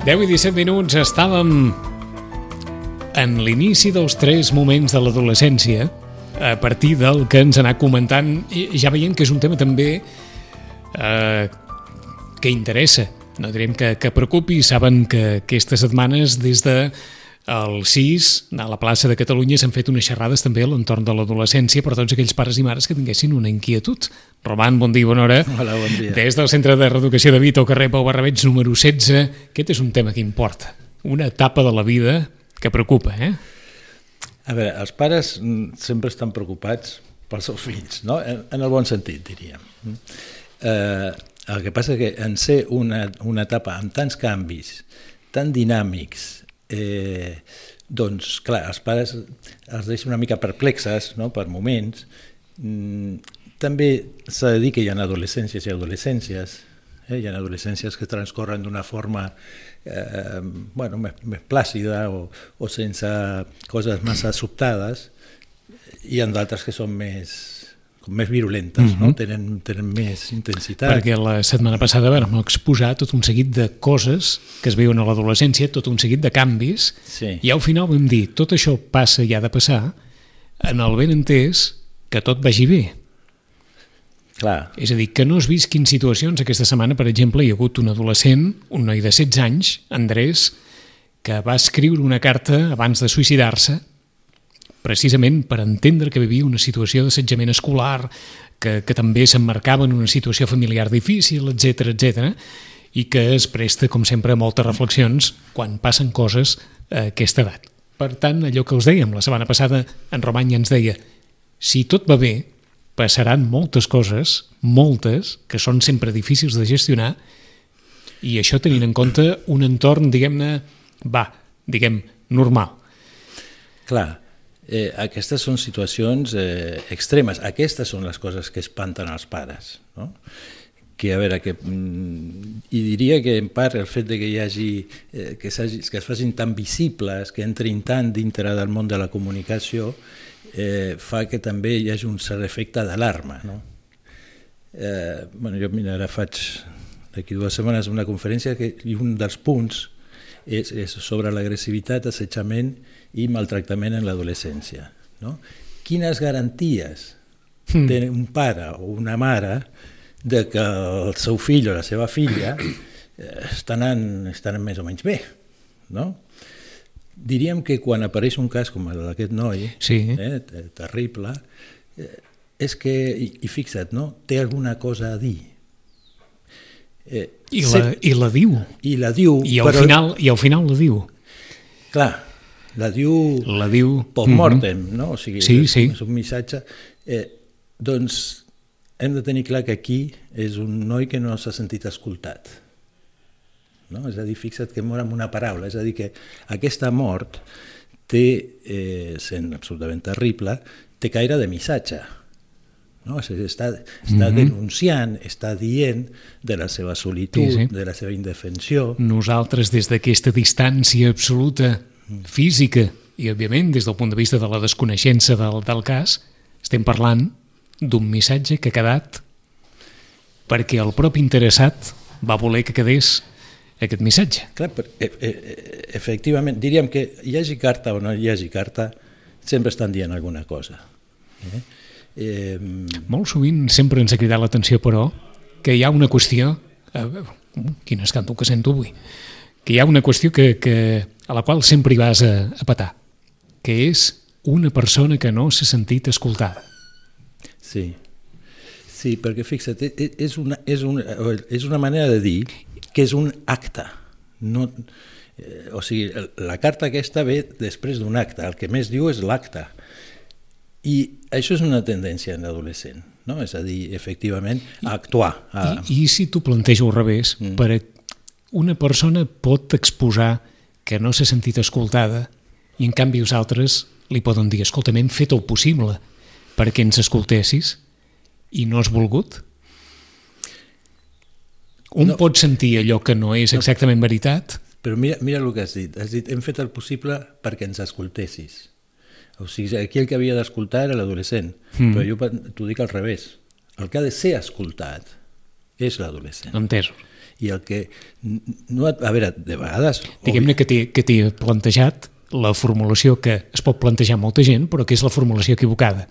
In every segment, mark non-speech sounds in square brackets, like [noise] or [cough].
10 i 17 minuts estàvem en l'inici dels tres moments de l'adolescència a partir del que ens anat comentant ja veiem que és un tema també eh, que interessa. No direm que, que preocupi saben que aquestes setmanes des de el 6, a la plaça de Catalunya s'han fet unes xerrades també a l'entorn de l'adolescència per tots aquells pares i mares que tinguessin una inquietud. Roman, bon dia, bona hora. Hola, bon dia. Des del Centre de Reeducació de Vita, al carrer Pau Barrabets, número 16. Aquest és un tema que importa. Una etapa de la vida que preocupa, eh? A veure, els pares sempre estan preocupats pels seus fills, no? en, en el bon sentit, diríem. Eh, el que passa que en ser una, una etapa amb tants canvis, tan dinàmics, eh, doncs, clar, els pares els deixen una mica perplexes no? per moments. Mm, també s'ha de dir que hi ha adolescències i adolescències, eh? hi ha adolescències que transcorren d'una forma eh, bueno, més, més plàcida o, o sense coses massa sobtades, i en d'altres que són més, com més virulentes, mm -hmm. no? Mhm. tenen, tenen més intensitat. Perquè la setmana passada vam exposar tot un seguit de coses que es veuen a l'adolescència, tot un seguit de canvis, Sí. i al final vam dir, tot això passa i ha de passar en el ben entès que tot vagi bé. Clar, És a dir, que no es visquin situacions. Aquesta setmana, per exemple, hi ha hagut un adolescent, un noi de 16 anys, Andrés, que va escriure una carta abans de suïcidar-se precisament per entendre que vivia una situació d'assetjament escolar, que, que també s'emmarcava en una situació familiar difícil, etc etc i que es presta, com sempre, a moltes reflexions quan passen coses a aquesta edat. Per tant, allò que us dèiem la setmana passada, en Romany ens deia si tot va bé, passaran moltes coses, moltes, que són sempre difícils de gestionar, i això tenint en compte un entorn, diguem-ne, va, diguem, normal. clar. Eh, aquestes són situacions eh, extremes. Aquestes són les coses que espanten els pares. No? que a veure, que, mm, i diria que en part el fet de que hi hagi, eh, que, que es facin tan visibles, que entrin tant dintre del món de la comunicació, eh, fa que també hi hagi un cert efecte d'alarma. No? Eh, bueno, jo mira, ara faig d'aquí dues setmanes una conferència que, i un dels punts és, és sobre l'agressivitat, assetjament i maltractament en l'adolescència. No? Quines garanties Hmm. té un pare o una mare de que el seu fill o la seva filla eh, estan, en, estan en més o menys bé. No? Diríem que quan apareix un cas com el d'aquest noi, Sí. eh, te- terrible, eh, és que, i, i fixa't, no? té alguna cosa a dir. Eh, I la, se- I la diu. I la diu, I al, però, final, I al final la diu. clar, la diu La diu... post-mortem, no? O sigui, Sí, és, sí. és un missatge... Eh, doncs hem de tenir clar que aquí és un noi que no s'ha sentit escoltat. No? És a dir, fixa't que mor amb una paraula, és a dir, que aquesta mort té, eh, sent absolutament terrible, té caire de missatge. No? A dir, està, està Mhm. denunciant, està dient de la seva solitud, Sí, sí. de la seva indefensió, Nosaltres, des d'aquesta distància absoluta, física, i, òbviament, des del punt de vista de la desconeixença del, del cas, estem parlant d'un missatge que ha quedat perquè el propi interessat va voler que quedés aquest missatge. Clar, per, e, e, efectivament, diríem que hi hagi carta o no hi hagi carta, sempre estan dient alguna cosa. Eh? Eh, Molt sovint sempre ens ha cridat l'atenció, però, que hi ha una qüestió... Eh, quin escàndol que sento avui. Que hi ha una qüestió que, que, a la qual sempre hi vas a, a petar, que és una persona que no s'ha sentit escoltada. sí. Sí, perquè fixa't, e- e- és una, és, una, és una manera de dir que és un acte. No, eh, o sigui, la carta aquesta ve després d'un acte, el que més diu és l'acte. I això és una tendència en l'adolescent, no? és a dir, efectivament, a actuar. A, I, I si t'ho plantejo al revés, mm. per una persona pot exposar que no s'ha sentit escoltada i en canvi els altres li poden dir escolta, hem fet el possible perquè ens escoltessis i no has volgut? Un no. No. pot sentir allò que no és exactament veritat? Però mira, mira el que has dit. Has dit, hem fet el possible perquè ens escoltessis. O sigui, aquí el que havia d'escoltar era l'adolescent. Mm. Però jo t'ho dic al revés. El que ha de ser escoltat és l'adolescent. Entès. I el que... No, a veure, de vegades... Diguem-ne que t'he plantejat la formulació que es pot plantejar molta gent, però que és la formulació equivocada.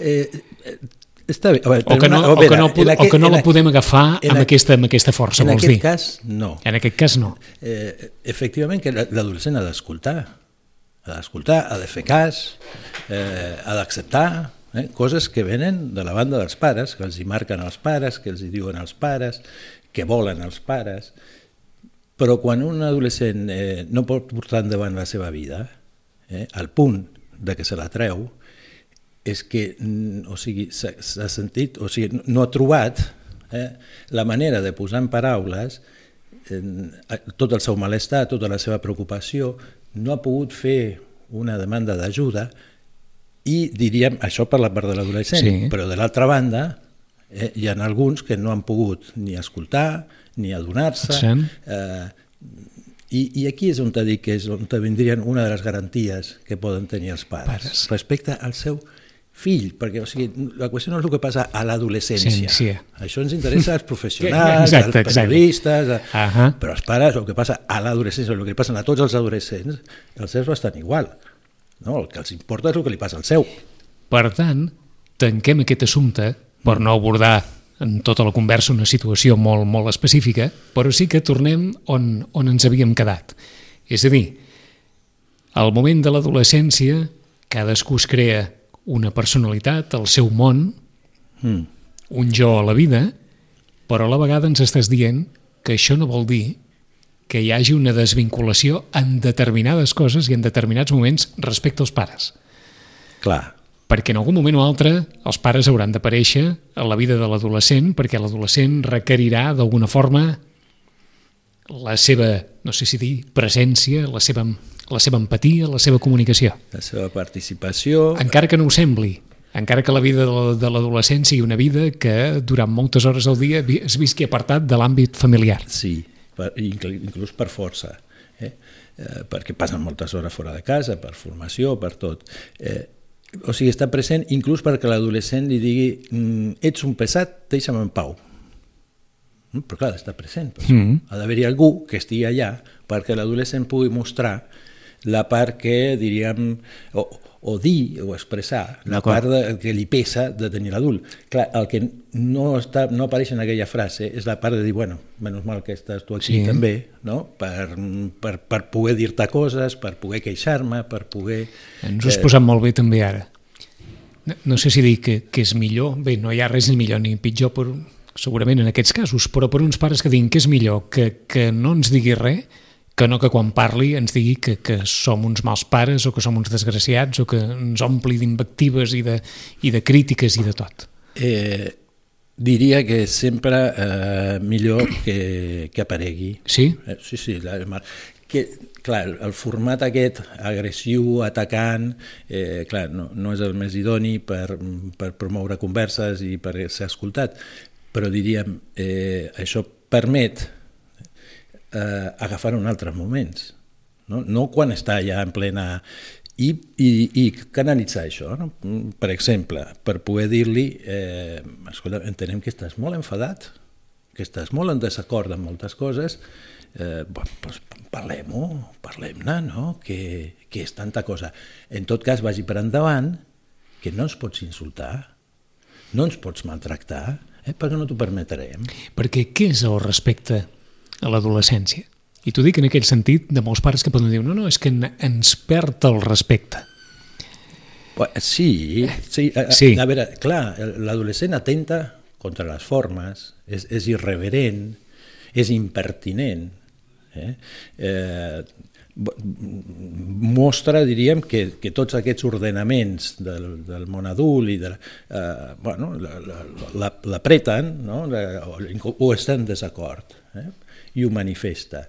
Eh, eh està bé. Veure, o que no, veure, o que no, o que no la podem agafar amb, aquesta, amb aquesta força, vols dir? En aquest cas, no. En aquest cas, no. Eh, efectivament, que l'adolescent ha d'escoltar. Ha d'escoltar, ha de fer cas, eh, ha d'acceptar, eh, coses que venen de la banda dels pares, que els hi marquen els pares, que els hi diuen els pares, que volen els pares, però quan un adolescent eh, no pot portar endavant la seva vida, eh, al punt de que se la treu, és que mm, o sigui, s'ha sentit, o sigui, no ha trobat eh, la manera de posar en paraules eh, tot el seu malestar, tota la seva preocupació, no ha pogut fer una demanda d'ajuda i diríem, això per la part de l'adolescent, sí. però de l'altra banda eh, hi ha alguns que no han pogut ni escoltar ni adonar-se. Eh, i, I aquí és on te dic que és on te vindrien una de les garanties que poden tenir els pares, pares. respecte al seu fill, perquè o sigui, la qüestió no és el que passa a l'adolescència. Sí, sí. Això ens interessa als [laughs] professionals, exacte, als periodistes, a... uh -huh. però els pares, el que passa a l'adolescència, el que passa a tots els adolescents, els seus bastant igual. No? El que els importa és el que li passa al seu. Per tant, tanquem aquest assumpte per no abordar en tota la conversa una situació molt, molt específica, però sí que tornem on, on ens havíem quedat. És a dir, al moment de l'adolescència, cadascú es crea una personalitat, el seu món, mm. un jo a la vida, però a la vegada ens estàs dient que això no vol dir que hi hagi una desvinculació en determinades coses i en determinats moments respecte als pares. Clar. Perquè en algun moment o altre els pares hauran d'aparèixer a la vida de l'adolescent perquè l'adolescent requerirà d'alguna forma la seva, no sé si dir, presència, la seva, la seva empatia, la seva comunicació. La seva participació... Encara que no ho sembli, encara que la vida de l'adolescent sigui una vida que durant moltes hores al dia es visqui apartat de l'àmbit familiar. Sí, per, inclús per força, eh? Eh, perquè passen moltes hores fora de casa, per formació, per tot. Eh, o sigui, està present inclús perquè l'adolescent li digui mm, ets un pesat, deixa'm en pau. Mm, però clar, està present. Però mm -hmm. Ha d'haver-hi algú que estigui allà perquè l'adolescent pugui mostrar la part que, diríem, o, o dir o expressar la part de, que li pesa de tenir l'adult. Clar, el que no, està, no apareix en aquella frase és la part de dir, bueno, menys mal que estàs tu aquí sí. també, no? per, per, per poder dir-te coses, per poder queixar-me, per poder... Ens ho has eh... posat molt bé també ara. No, no sé si dir que, que és millor, bé, no hi ha res ni millor ni pitjor, però, segurament en aquests casos, però per uns pares que diguin que és millor que, que no ens digui res, que no que quan parli ens digui que, que som uns mals pares o que som uns desgraciats o que ens ompli d'invectives i, de, i de crítiques i de tot. Eh, diria que sempre eh, millor que, que aparegui. Sí? Eh, sí, sí. La, que, clar, el format aquest agressiu, atacant, eh, clar, no, no és el més idoni per, per promoure converses i per ser escoltat, però diríem, eh, això permet eh, agafar en altres moments, no? no quan està ja en plena... I, i, i canalitzar això, no? per exemple, per poder dir-li, eh, escolta, entenem que estàs molt enfadat, que estàs molt en desacord amb moltes coses, eh, doncs parlem-ho, parlem-ne, no? Que, que és tanta cosa. En tot cas, vagi per endavant, que no ens pots insultar, no ens pots maltractar, eh, perquè no t'ho permetrem. Perquè què és el respecte a l'adolescència. I t'ho dic en aquell sentit de molts pares que poden dir no, no, és que ens perd el respecte. Sí, sí. A, sí. a veure, clar, l'adolescent atenta contra les formes, és, és irreverent, és impertinent, eh? Eh, mostra, diríem, que, que tots aquests ordenaments del, del món adult i de, eh, bueno, l'apreten no? o, o estan en desacord. Eh? I ho manifesta.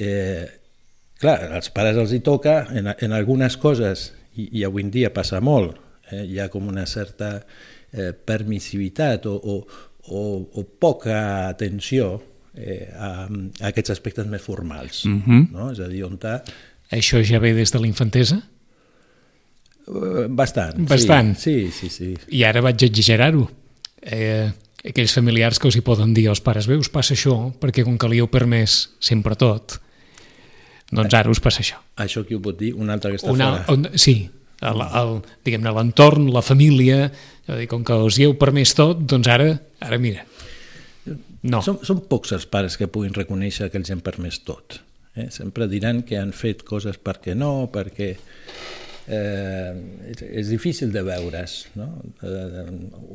Eh, clar, als pares els hi toca, en, en algunes coses, i, i avui en dia passa molt, eh, hi ha com una certa eh, permissivitat o, o, o, o poca atenció eh, a, a aquests aspectes més formals. Mm -hmm. no? És a dir, on ta... Això ja ve des de la infantesa? Uh, bastant. Bastant? Sí, sí, sí. sí. I ara vaig exagerar-ho. Eh, aquells familiars que us hi poden dir als pares, bé, us passa això, perquè com que li heu permès sempre tot, doncs ara us passa això. Això qui ho pot dir? Un altre que està Una, fora. on, sí, diguem-ne, l'entorn, la família, dir, com que us hi heu permès tot, doncs ara, ara mira. No, Són, són pocs els pares que puguin reconèixer que els hem permès tot. Eh? Sempre diran que han fet coses perquè no, perquè... Eh, és, és difícil de veure's, no? Eh,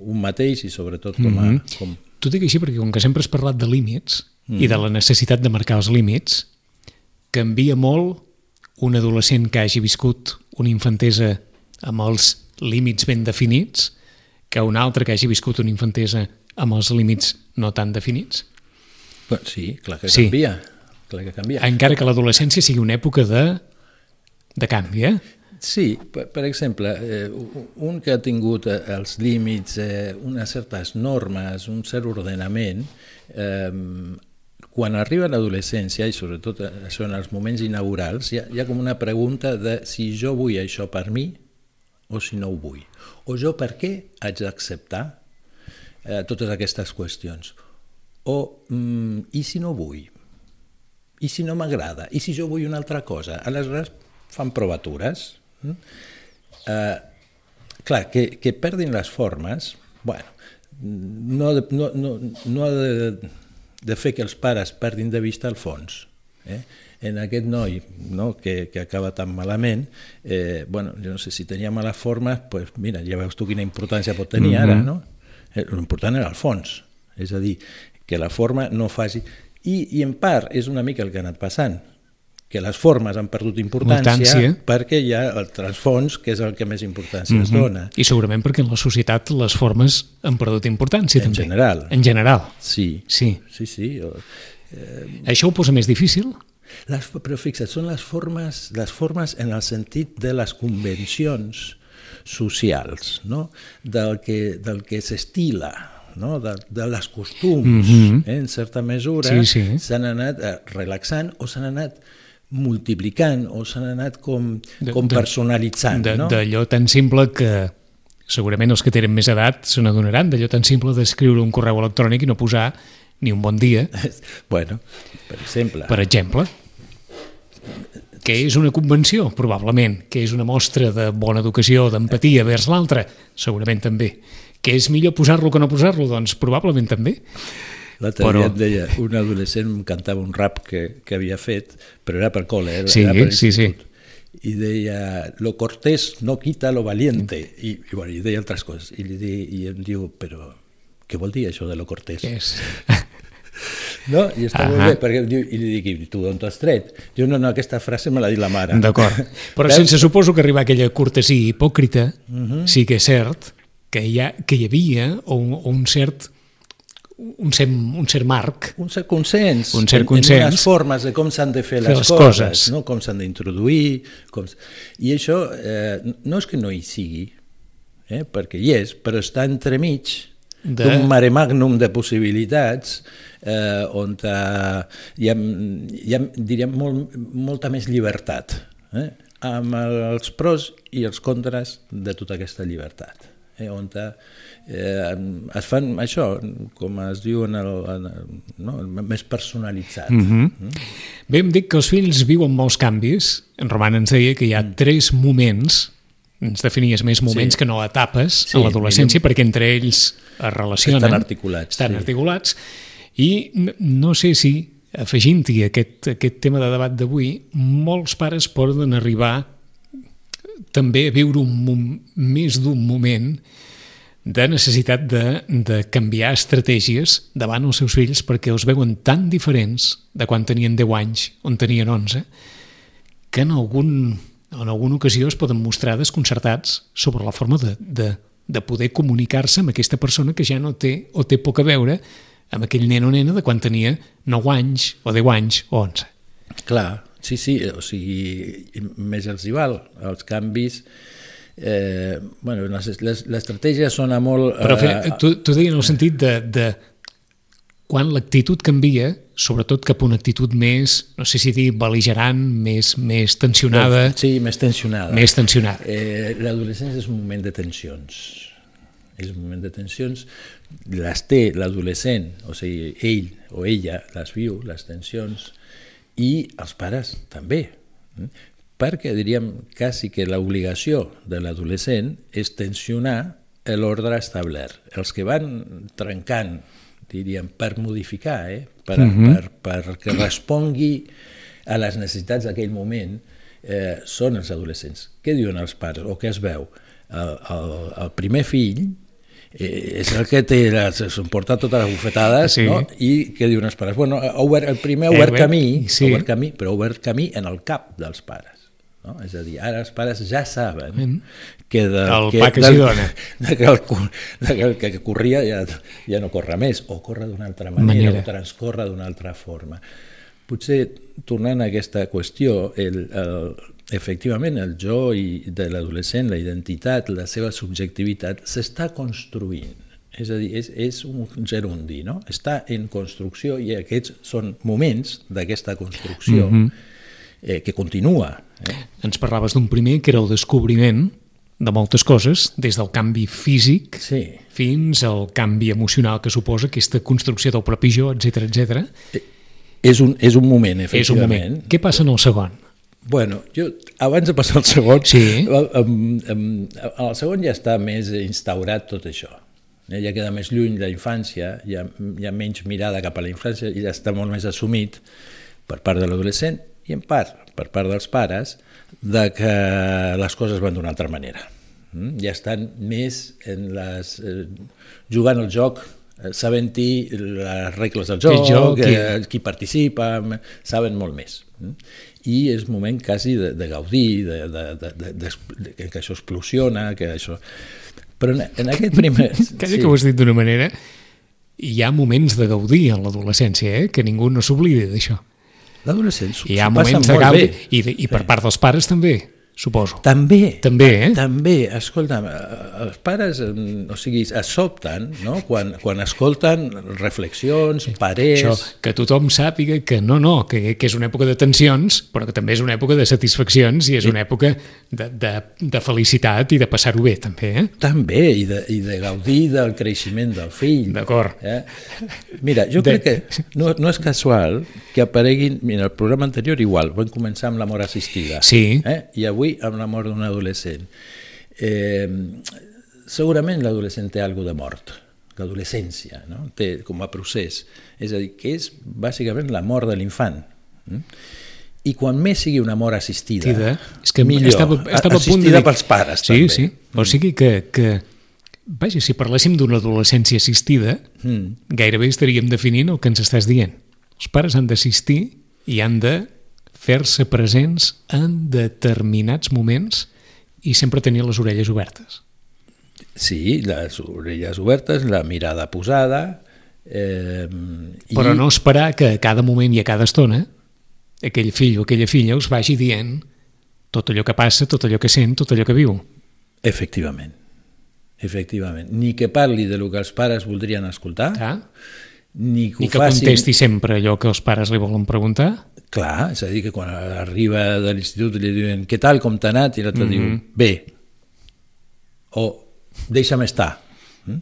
un mateix i sobretot com a... Com... T'ho dic així perquè com que sempre has parlat de límits mm. i de la necessitat de marcar els límits, canvia molt un adolescent que hagi viscut una infantesa amb els límits ben definits que un altre que hagi viscut una infantesa amb els límits no tan definits. Bueno, sí, clar que Sí. canvia. Clar que canvia. Encara que l'adolescència sigui una època de, de canvi, eh? Sí, per, per exemple, eh, un que ha tingut eh, els límits, eh, unes certes normes, un cert ordenament, eh, quan arriba l'adolescència, i sobretot eh, això en els moments inaugurals, hi ha, hi ha com una pregunta de si jo vull això per mi o si no ho vull. O jo per què haig d'acceptar eh, totes aquestes qüestions. O mm, i si no vull? I si no m'agrada? I si jo vull una altra cosa? Aleshores fan provatures. Mm? Eh, clar, que, que perdin les formes, bueno, no, de- no, no, no ha de, de fer que els pares perdin de vista el fons. Eh? En aquest noi no, que, que acaba tan malament, eh, bueno, jo no sé si tenia mala forma, pues mira, ja veus tu quina importància pot tenir ara, no? Eh, L'important era el fons, és a dir, que la forma no faci... I, I en part és una mica el que ha anat passant, que les formes han perdut importància, Importància. perquè hi ha el transfons, que és el que més importància es dona. I segurament perquè en la societat les formes han perdut importància, En també. general. En general. Sí, Sí. sí, sí. o- Això ho posa més difícil? Les, però fixa't, són les formes, les formes en el sentit de les convencions socials, no? del que, del que s'estila, no? de, de les costums, eh? en certa mesura, Sí, sí. s'han anat eh, relaxant o s'han anat multiplicant o s'han anat com, De- com de- personalitzant. De- no? D'allò tan simple que segurament els que tenen més edat se n'adonaran, d'allò tan simple d'escriure un correu electrònic i no posar ni un bon dia, [laughs] Bueno, per exemple, per exemple. Que és una convenció, probablement, que és una mostra de bona educació, d'empatia vers l'altre, segurament també. Que és millor posar-lo que no posar-lo? Doncs probablement també. L'altre Però- dia et deia, un adolescent em cantava un rap que, que havia fet, però era per col·le, era, Sí, era per sí, sí. I deia, lo cortés no quita lo valiente. I, i, bueno, i deia altres coses. I, li di, I em diu, però què vol dir això de lo cortés? Què és? [laughs] No? I està molt Ahà. bé, perquè diu, i li dic, "I tu d'on t'ho has tret? Diu, no, no, aquesta frase me l'ha dit la mare. D'acord. [laughs] Però Veus? sense suposo que arribar a aquella cortesia hipòcrita, Mhm. sí que és cert que hi, ha, que hi havia un, un cert un cert, un cert marc un cert consens, Un cert en, consens. en unes formes de com s'han de fer, Fer les, les coses, coses. no? com s'han d'introduir. Com... I això eh, no és que no hi sigui, eh? perquè hi és, però està entremig De- d'un mare magnum de possibilitats eh, on eh, hi ha, hi ha diríem, molt, molta més llibertat, eh? amb els pros i els contres de tota aquesta llibertat. Eh, on eh, es fan això, com es diu, en el, en el, no? més personalitzat. Mm -hmm. Bé, em dic que els fills viuen molts canvis. En Roman ens deia que hi ha Mm. tres moments, ens definies més moments Sí. que no etapes Sí, a l'adolescència, perquè entre ells es relacionen. Estan articulats, Estan sí. articulats. I no sé si, afegint-hi aquest, aquest tema de debat d'avui, molts pares poden arribar també viure un més d'un moment de necessitat de, de canviar estratègies davant els seus fills perquè els veuen tan diferents de quan tenien 10 anys, on tenien 11, que en, algun, en alguna ocasió es poden mostrar desconcertats sobre la forma de, de, de poder comunicar-se amb aquesta persona que ja no té o té poc a veure amb aquell nen o nena de quan tenia 9 anys o 10 anys o 11. Clar, sí, sí, o sigui, més els hi val, els canvis... Eh, bueno, les- les- l'estratègia sona molt... Però eh, tu, tu deia en el sentit de, de quan l'actitud canvia, sobretot cap a una actitud més, no sé si dir beligerant, més, més tensionada, Sí, més tensionada. més tensionada. Eh, L'adolescència és un moment de tensions. és un moment de tensions, les té l'adolescent, o sigui, ell o ella les viu, les tensions, i els pares també. Mm? Perquè diríem quasi que l'obligació de l'adolescent és tensionar l'ordre establert. Els que van trencant, diríem, per modificar, eh? per, uh -huh. per, per que respongui a les necessitats d'aquell moment, eh, són els adolescents. Què diuen els pares o què es veu? El, el, el primer fill eh, és el que té s'han portat totes les bufetades sí. no? i què diuen els pares? Bueno, ha obert, el primer ha obert, eh, camí, sí. obert camí, però ha obert camí en el cap dels pares. No? És a dir, ara els pares ja saben mm que, de, el que, que dona. [laughs] De que el, de que el que corria ja, ja no corre més, o corre d'una altra manera, manera, o transcorre d'una altra forma. Potser, tornant a aquesta qüestió, el, el, efectivament el jo i de l'adolescent, la identitat, la seva subjectivitat, s'està construint. És a dir, és, és un gerundi, no? Està en construcció i aquests són moments d'aquesta construcció mm -hmm. eh, que continua. Eh? Ens parlaves d'un primer, que era el descobriment, de moltes coses, des del canvi físic sí. fins al canvi emocional que suposa aquesta construcció del propi jo, etc etc. Eh, és un, és un moment, efectivament. És un moment. Què passa en el segon? Bueno, jo, abans de passar al segon, sí. en, en, en el segon ja està més instaurat tot això. Eh, ja queda més lluny la infància, hi ha, hi ha menys mirada cap a la infància i ja està molt més assumit per part de l'adolescent i en part per part dels pares de que les coses van d'una altra manera. Mm? Ja estan més en les, eh, jugant al joc, eh, sabent-hi les regles del joc, joc eh, qui participa, saben molt més. I és moment quasi de, de gaudir, de, de, de, de, de, de, que això explosiona, que això... Però en, en aquest primer... Quasi sí. que ho has dit d'una manera, hi ha moments de gaudir en l'adolescència, eh? que ningú no s'oblidi d'això. L'adolescent s'ho moments de gaudi, i, de, i per sí. part dels pares també suposo. També. També, eh? També, escolta'm, els pares, o sigui, es sobten, no?, quan, quan escolten reflexions, parers... Això, que tothom sàpiga que no, no, que, que és una època de tensions, però que també és una època de satisfaccions i és una època de, de, de felicitat i de passar-ho bé, també, eh? També, i de, i de gaudir del creixement del fill. D'acord. Eh? Mira, jo de... crec que no, no és casual que apareguin... Mira, el programa anterior igual, vam començar amb la mort assistida. Sí. Eh? I avui avui amb la mort d'un adolescent. Eh, segurament l'adolescent té alguna de mort, l'adolescència, no? té com a procés. És a dir, que és bàsicament la mort de l'infant. Mm? I quan més sigui una mort assistida, Tida, és que millor, estava, estava assistida pels pares sí, també. Sí, o mm. sigui que, que vaja, si parléssim d'una adolescència assistida, mm. gairebé estaríem definint el que ens estàs dient. Els pares han d'assistir i han de fer-se presents en determinats moments i sempre tenir les orelles obertes. Sí, les orelles obertes, la mirada posada... Eh, Però i... no esperar que a cada moment i a cada estona aquell fill o aquella filla us vagi dient tot allò que passa, tot allò que sent, tot allò que viu. Efectivament. Efectivament. Ni que parli de lo que els pares voldrien escoltar, ah. Ni que, ni que facin... contesti sempre allò que els pares li volen preguntar, Clar, és a dir, que quan arriba de l'institut li diuen què tal, com t'ha anat? I l'altre mm -hmm. diu, bé. O deixa'm estar. Mm?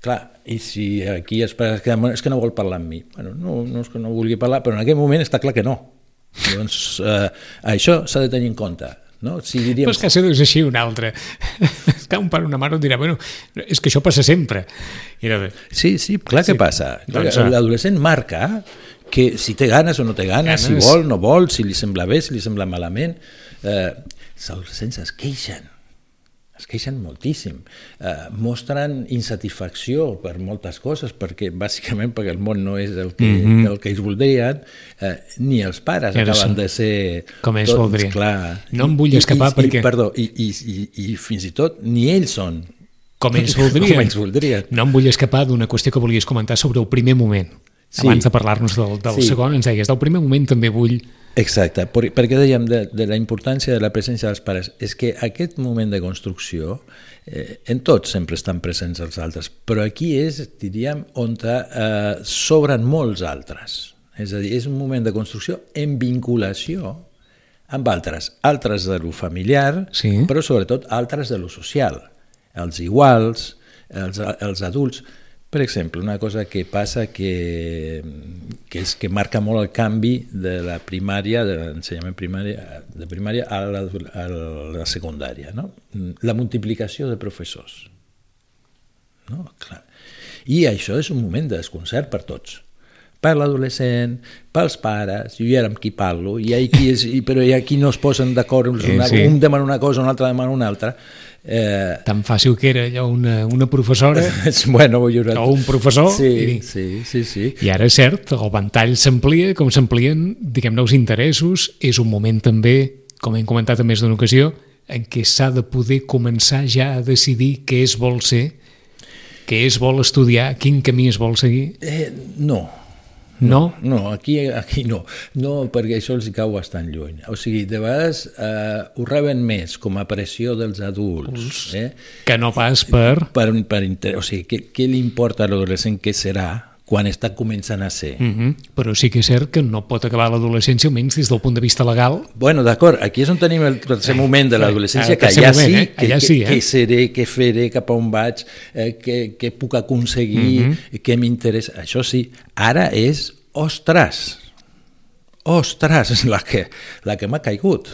Clar, i si aquí es que és que no vol parlar amb mi. Bueno, no, no és que no vulgui parlar, però en aquell moment està clar que no. Llavors, eh, això s'ha de tenir en compte. No? Si diríem... Però és que això és així un altre. [laughs] és que un pare o una mare et dirà, bueno, és que això passa sempre. I era... Sí, sí, clar sí. que passa. Doncs, L'adolescent marca que si té ganes o no té ganes, ganes, si vol, no vol, si li sembla bé, si li sembla malament. Eh, els adolescents es queixen, es queixen moltíssim, eh, mostren insatisfacció per moltes coses, perquè bàsicament perquè el món no és el que, mm -hmm. el que ells voldrien, eh, ni els pares Era acaben de ser... Com ells tots, voldrien. Clar. No em vull escapar I, perquè... I, perdó, i, i, i, i fins i tot ni ells són com ells [laughs] voldrien. com ells voldrien. No em vull escapar d'una qüestió que volies comentar sobre el primer moment. Sí. Abans de parlar-nos del, del sí. segon, ens deies, del primer moment també vull... Exacte, perquè dèiem de, de la importància de la presència dels pares. És que aquest moment de construcció, eh, en tots sempre estan presents els altres, però aquí és, diríem, on eh, s'obren molts altres. És a dir, és un moment de construcció en vinculació amb altres, altres de lo familiar, sí. però sobretot altres de lo social, els iguals, els, els adults, per exemple, una cosa que passa que, que és que marca molt el canvi de la primària, de l'ensenyament primària, de primària a la, a la secundària, no? la multiplicació de professors. No? Clar. I això és un moment de desconcert per tots per l'adolescent, pels pares, jo ja amb qui parlo, i hi qui és, però hi ha qui no es posen d'acord, sí, sí. un demana una cosa, un altre demana una altra. Eh... Tan fàcil que era allò una, una professora [laughs] bueno, jo... o un professor. Sí, i, sí, sí, sí. I ara és cert, el ventall s'amplia, com s'amplien, diguem-ne, els interessos, és un moment també, com hem comentat en més d'una ocasió, en què s'ha de poder començar ja a decidir què es vol ser, què es vol estudiar, quin camí es vol seguir? Eh, no, no? No, aquí, aquí no. No, perquè això els cau bastant lluny. O sigui, de vegades eh, ho reben més com a pressió dels adults. Eh? Que no pas per... per, per o sigui, què, què li importa a l'adolescent que serà quan està començant a ser. Uh -huh. Però sí que és cert que no pot acabar l'adolescència, almenys des del punt de vista legal. Bueno, d'acord, aquí és on tenim el tercer moment de l'adolescència, que allà, moment, sí, eh? allà que, sí, eh? què seré, què faré, cap a on vaig, eh, què, què puc aconseguir, uh -huh. què m'interessa. Això sí, ara és, ostres, ostres, la que, la que m'ha caigut.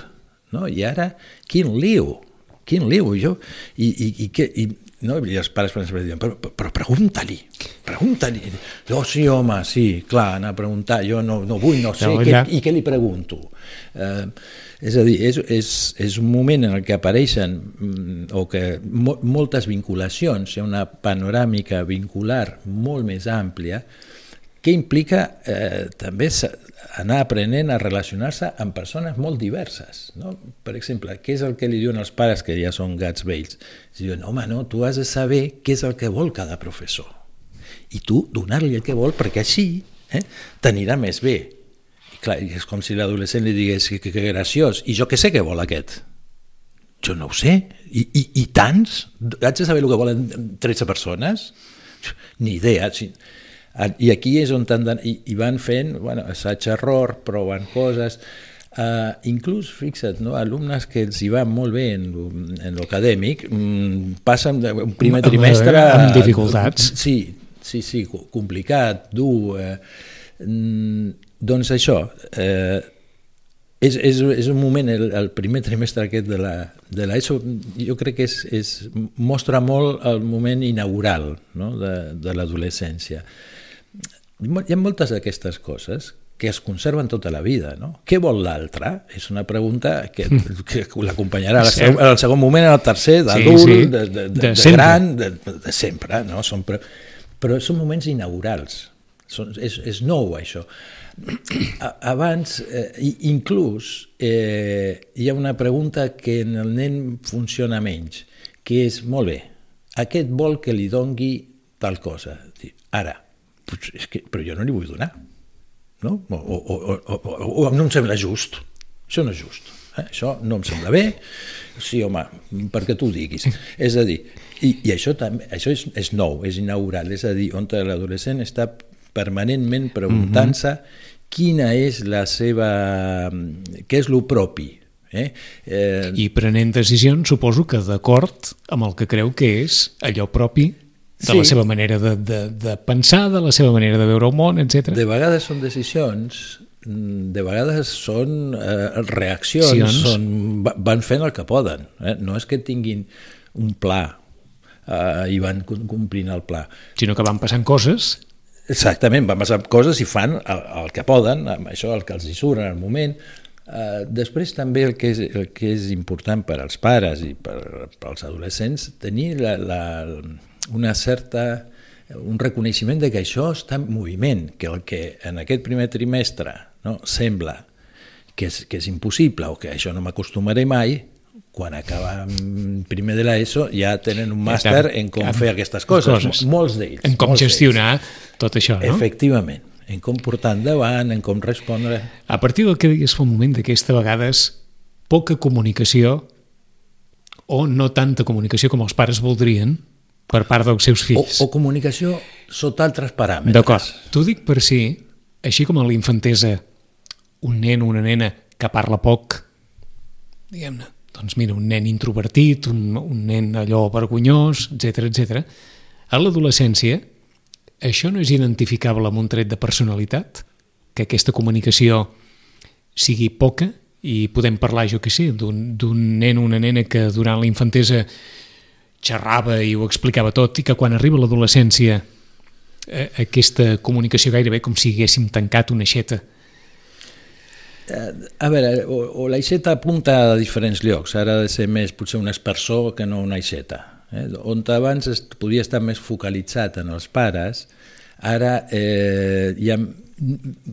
No? I ara, quin liu, quin liu, jo, i, i, i, que, i no? I els pares sempre diuen, però, però pregunta-li, pregunta-li. Oh, sí, home, sí, clar, anar a preguntar, jo no, no vull, no sé, no, què, i què li pregunto? Eh, és a dir, és, és, és un moment en el que apareixen mm, o que mo, moltes vinculacions, hi ha una panoràmica vincular molt més àmplia, que implica eh, també anar aprenent a relacionar-se amb persones molt diverses. No? Per exemple, què és el que li diuen els pares que ja són gats vells? Diuen, home, no, tu has de saber què és el que vol cada professor. I tu donar-li el que vol perquè així eh, t'anirà més bé. I clar, és com si l'adolescent li digués que, que, que graciós, i jo què sé què vol aquest? Jo no ho sé. I, i, i tants? Haig de saber el que volen 13 persones? Ni idea. Sí. I aquí és on i, i van fent bueno, assaig-error, proven coses, Uh, inclús, fixa't, no, alumnes que els hi van molt bé en, en l'acadèmic mm, passen un primer trimestre... Amb dificultats. Sí, sí, sí, complicat, dur... Eh, mm, doncs això, eh, és, és, és un moment, el, el primer trimestre aquest de la, de l'ESO, jo crec que és, és, mostra molt el moment inaugural no, de, de l'adolescència hi ha moltes d'aquestes coses que es conserven tota la vida. No? Què vol l'altre? És una pregunta que, [laughs] que l'acompanyarà al, segon, al segon moment, al tercer, d'adult, sí, sí. de, de, de, de, de gran, de, de sempre. No? Són, però, però són moments inaugurals. Són, és, és nou, això. Abans, eh, inclús, eh, hi ha una pregunta que en el nen funciona menys, que és, molt bé, aquest vol que li dongui tal cosa. Ara, pues és que, però jo no li vull donar. No? O, o, o, o, o no em sembla just. Això no és just. Eh? Això no em sembla bé. Sí, home, perquè tu ho diguis. És a dir, i, i això, també, això és, és nou, és inaugural, és a dir, on l'adolescent està permanentment preguntant-se mm -hmm. quina és la seva... què és lo propi, Eh? Eh... I prenent decisions, suposo que d'acord amb el que creu que és allò propi de sí. la seva manera de, de, de pensar, de la seva manera de veure el món, etc. De vegades són decisions, mm, de vegades són eh, reaccions, Sions. són, van fent el que poden. Eh? No és que tinguin un pla eh, i van complint el pla. Sinó que van passant coses Exactament, van passar coses i fan el, el que poden, amb això el que els hi surt en el moment. Uh, després també el que, és, el que és important per als pares i per, per als adolescents, tenir la, la, una certa, un reconeixement de que això està en moviment, que el que en aquest primer trimestre no, sembla que és, que és impossible o que això no m'acostumaré mai, quan acaba primer de l'ESO ja tenen un màster en com fer aquestes coses, coses. molts d'ells. En com gestionar tot això, no? Efectivament, en com portar endavant, en com respondre... A partir del que deies fa un moment d'aquesta vegades poca comunicació o no tanta comunicació com els pares voldrien, per part dels seus fills. O, o comunicació sota altres paràmetres. D'acord. T'ho dic per si, així com a la infantesa, un nen o una nena que parla poc, diguem-ne, doncs mira, un nen introvertit, un, un nen allò vergonyós, etc etc. A l'adolescència, això no és identificable amb un tret de personalitat? Que aquesta comunicació sigui poca i podem parlar, jo que sé, d'un nen o una nena que durant la infantesa xerrava i ho explicava tot i que quan arriba l'adolescència eh, aquesta comunicació gairebé com si haguéssim tancat una xeta. Eh, a veure, o, o l'aixeta apunta a diferents llocs, ara ha de ser més potser un espersor que no una aixeta. Eh? On abans es podia estar més focalitzat en els pares, ara eh, hi ha,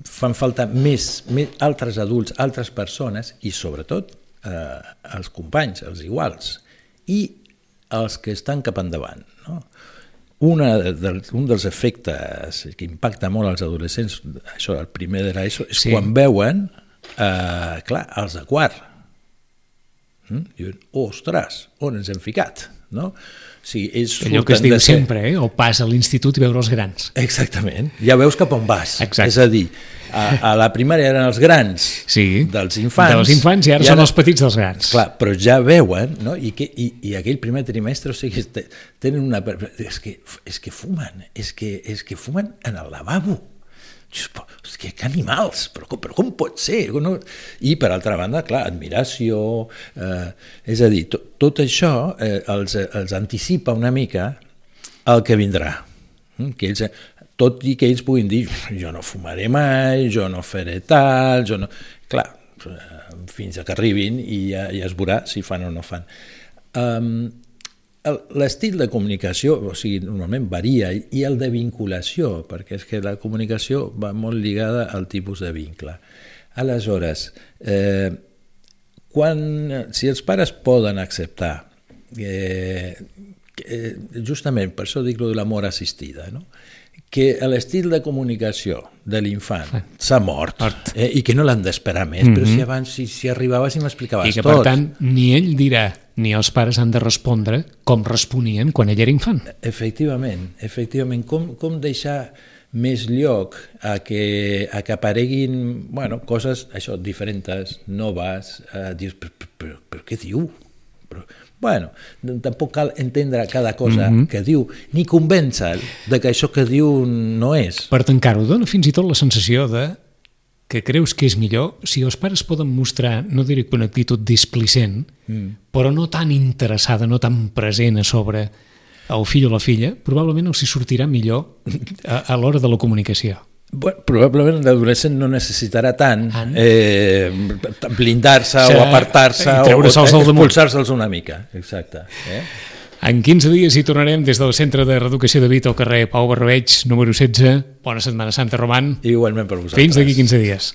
fan falta més, més altres adults, altres persones i sobretot eh, els companys, els iguals i els que estan cap endavant. No? Una de, un dels efectes que impacta molt als adolescents, això, el primer de l'ESO, és sí. quan veuen, eh, clar, els de quart. Mm? Diuen, ostres, on ens hem ficat? No? O sigui, ells Allò que es diu ser... sempre, eh? o pas a l'institut i veure els grans. Exactament, ja veus cap on vas. Exacte. És a dir, a, a la primària eren els grans sí, dels infants. Dels infants i ara, i ara són els petits dels grans. Clar, però ja veuen, no? I, que, i, i aquell primer trimestre, o sigui, tenen una... És que, és que fumen, és que, és que fumen en el lavabo. Que, que animals, però, però com pot ser? No? I per altra banda, clar, admiració, eh, és a dir, to, tot això eh, els, els anticipa una mica el que vindrà. Mm, que ells, tot i que ells puguin dir jo no fumaré mai, jo no faré tal, jo no... Clar, fins a que arribin i ja, ja es veurà si fan o no fan. Um, L'estil de comunicació, o sigui, normalment varia, i el de vinculació, perquè és que la comunicació va molt lligada al tipus de vincle. Aleshores, eh, quan, si els pares poden acceptar eh, eh, justament per això dic lo de l'amor assistida, no? Que l'estil de comunicació de l'infant s'ha mort, mort. Eh, i que no l'han d'esperar més, mm -hmm. però si mhm. abans si, si arribaves i m'explicaves tot. I que per tant ni ell dirà ni els pares han de respondre com responien quan ell era infant. Efectivament, efectivament. Com, com deixar més lloc a que, a que apareguin bueno, coses això diferents, noves, eh, dius, però, però, però, però què diu? Però, bueno, tampoc cal entendre cada cosa mm -hmm. que diu, ni convèncer de que això que diu no és. Per tancar-ho, dona fins i tot la sensació de que creus que és millor si els pares poden mostrar, no diré que una actitud displicent, mm. però no tan interessada, no tan present a sobre el fill o la filla, probablement els hi sortirà millor a, a l'hora de la comunicació. Bueno, probablement l'adolescent no necessitarà tant eh, blindar-se o apartar-se o, o expulsar-se'ls una mica. Exacte. Eh? En 15 dies hi tornarem des del Centre de Reeducació de Vita al carrer Pau Barroveig, número 16. Bona Setmana Santa, Roman. Igualment per vosaltres. Fins d'aquí 15 dies.